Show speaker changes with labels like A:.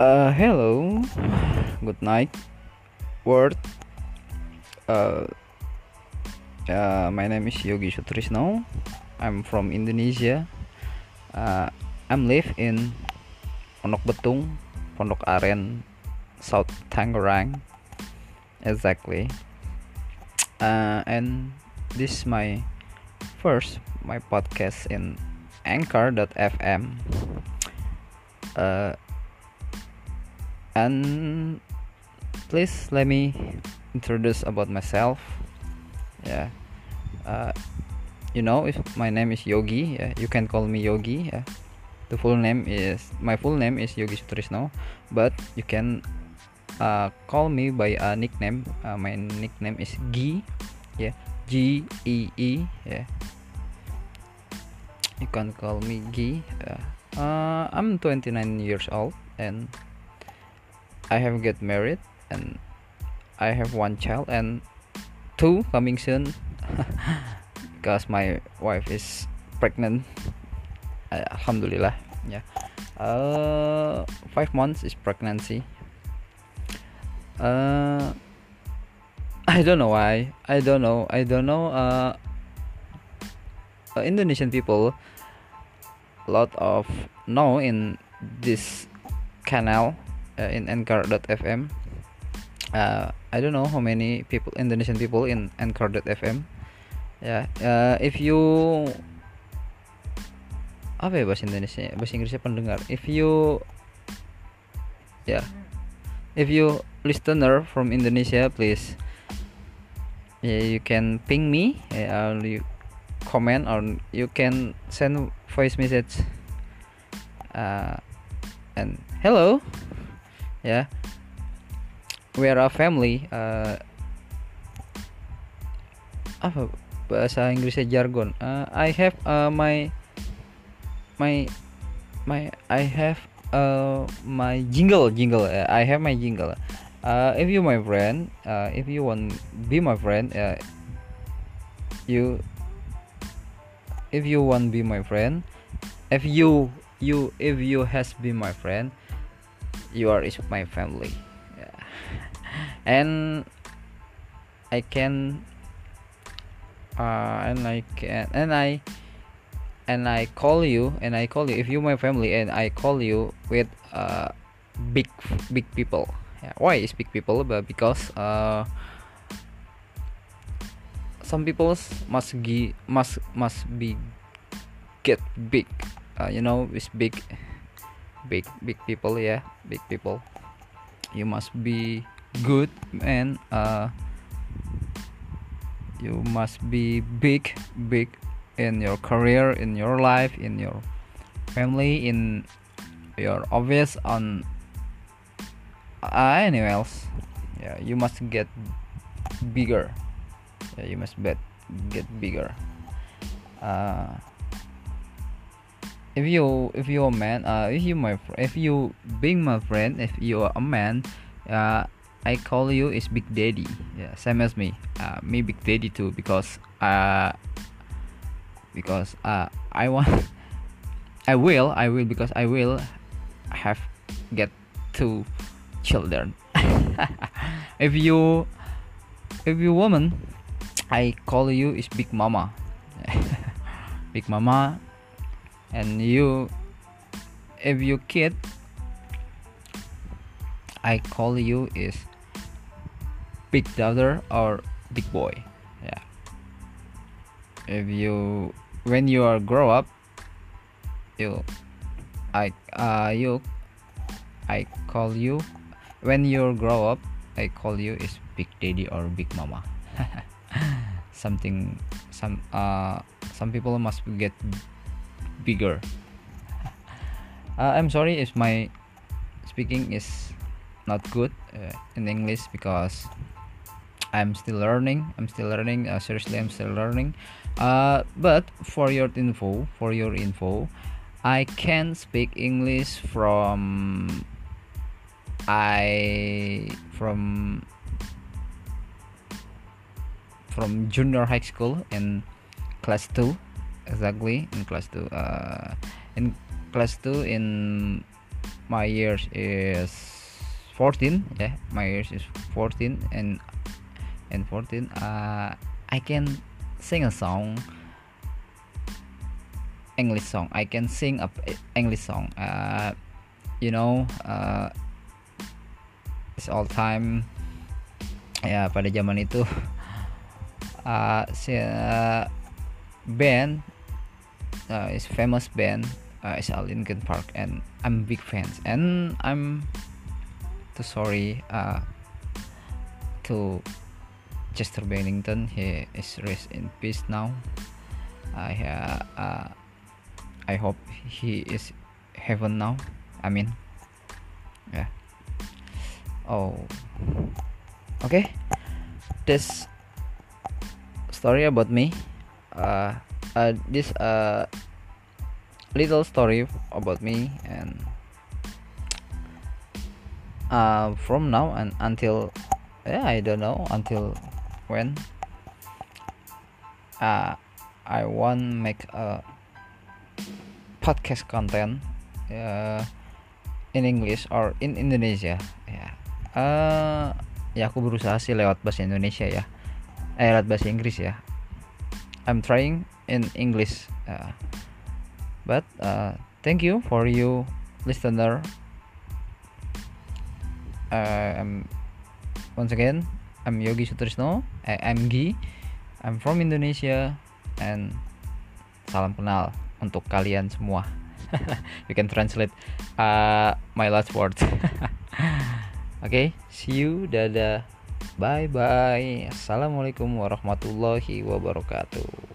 A: Uh, hello, good night, world. Uh, uh, my name is Yogi Sutrisno. I'm from Indonesia. Uh, I'm live in Pondok Betung, Pondok Aren, South Tangerang, exactly. Uh, and this is my first my podcast in Anchor.fm. Uh, and please let me introduce about myself. Yeah. Uh, you know if my name is yogi yeah, you can call me yogi yeah. the full name is my full name is yogi sutrisno but you can uh, call me by a nickname. Uh, my nickname is gi yeah. G e e yeah. You can call me gi uh, i'm 29 years old and I have get married and I have one child and two coming soon because my wife is pregnant. Uh, Alhamdulillah, yeah. Uh, five months is pregnancy. Uh, I don't know why. I don't know. I don't know. Uh, uh, Indonesian people, a lot of know in this canal uh, in Anchor.fm. Uh, I don't know how many people Indonesian people in Anchor.fm. Ya, uh, if you apa ya bahasa Indonesia? Bahasa Inggrisnya pendengar. If you ya, yeah, if you listener from Indonesia, please yeah, you can ping me yeah, or you comment or you can send voice message uh, and hello ya. We are a family uh, apa bahasa Inggrisnya jargon? Uh, I have uh, my my my I have uh, my jingle jingle uh, I have my jingle. Uh, if you my friend uh, if you want be my friend uh, you if you want be my friend if you you if you has been my friend you are is my family yeah. and I can uh, and I can and I and I call you and I call you if you my family and I call you with uh, big big people yeah. why is big people but because uh, some people must gi must must be get big uh, you know is big big big people yeah big people. You must be good and uh, you must be big big in your career in your life in your family in your obvious on uh, anywhere else. Yeah you must get bigger. Yeah you must bet get bigger. Uh, if you if you're a man uh if you my if you being my friend if you are a man uh I call you is Big Daddy. Yeah same as me. Uh me Big Daddy too because uh because uh I want I will I will because I will have get two children. If you if you woman I call you is Big Mama. Big Mama and you if you kid I call you is big daughter or big boy. Yeah. If you when you are grow up you I uh you I call you when you grow up I call you is big daddy or big mama. Something some uh some people must get bigger. Uh, i'm sorry if my speaking is not good uh, in english because i'm still learning. I'm still learning. Uh, seriously i'm still learning. Uh, but for your info for your info i can speak english from i from from junior high school in class 2 exactly in class 2 uh, in class 2 in my years is 14 yeah my years is 14 and and 14 uh, I can sing a song English song. I can sing a English song. Uh, you know uh, it's all time ya pada zaman itu. Uh, si uh, band uh, is famous band uh, is a Linkin Park and I'm big fans. And I'm too sorry uh, to Chester Bennington. He is rest in peace now. I uh, uh, I hope he is heaven now. I mean yeah. Oh okay. This story about me uh, uh this uh little story about me and uh from now and until yeah i don't know until when uh i want make a podcast content uh, in English or in Indonesia ya uh, ya aku berusaha sih lewat bahasa Indonesia ya. Eh lewat bahasa Inggris ya I'm trying in English uh, but uh, thank you for you listener. Uh, I'm once again I'm Yogi Sutrisno. I'm Gi. I'm from Indonesia and salam kenal untuk kalian semua. You can translate uh, my last words okay see you dadah bye bye assalamualaikum warahmatullahi wabarakatuh